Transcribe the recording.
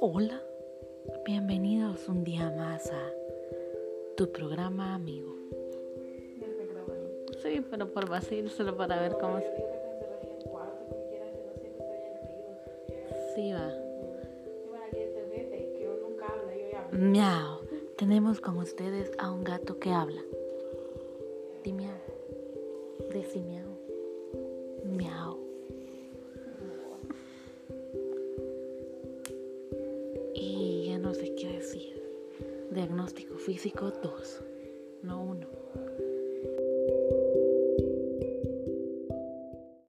Hola, bienvenidos un día más a tu programa amigo. Sí, pero por vacío, solo para ver cómo se... Sí, va. Miau. Tenemos con ustedes a un gato que habla. Di miau. Decí miau. No sé qué decir. Diagnóstico físico 2, no 1.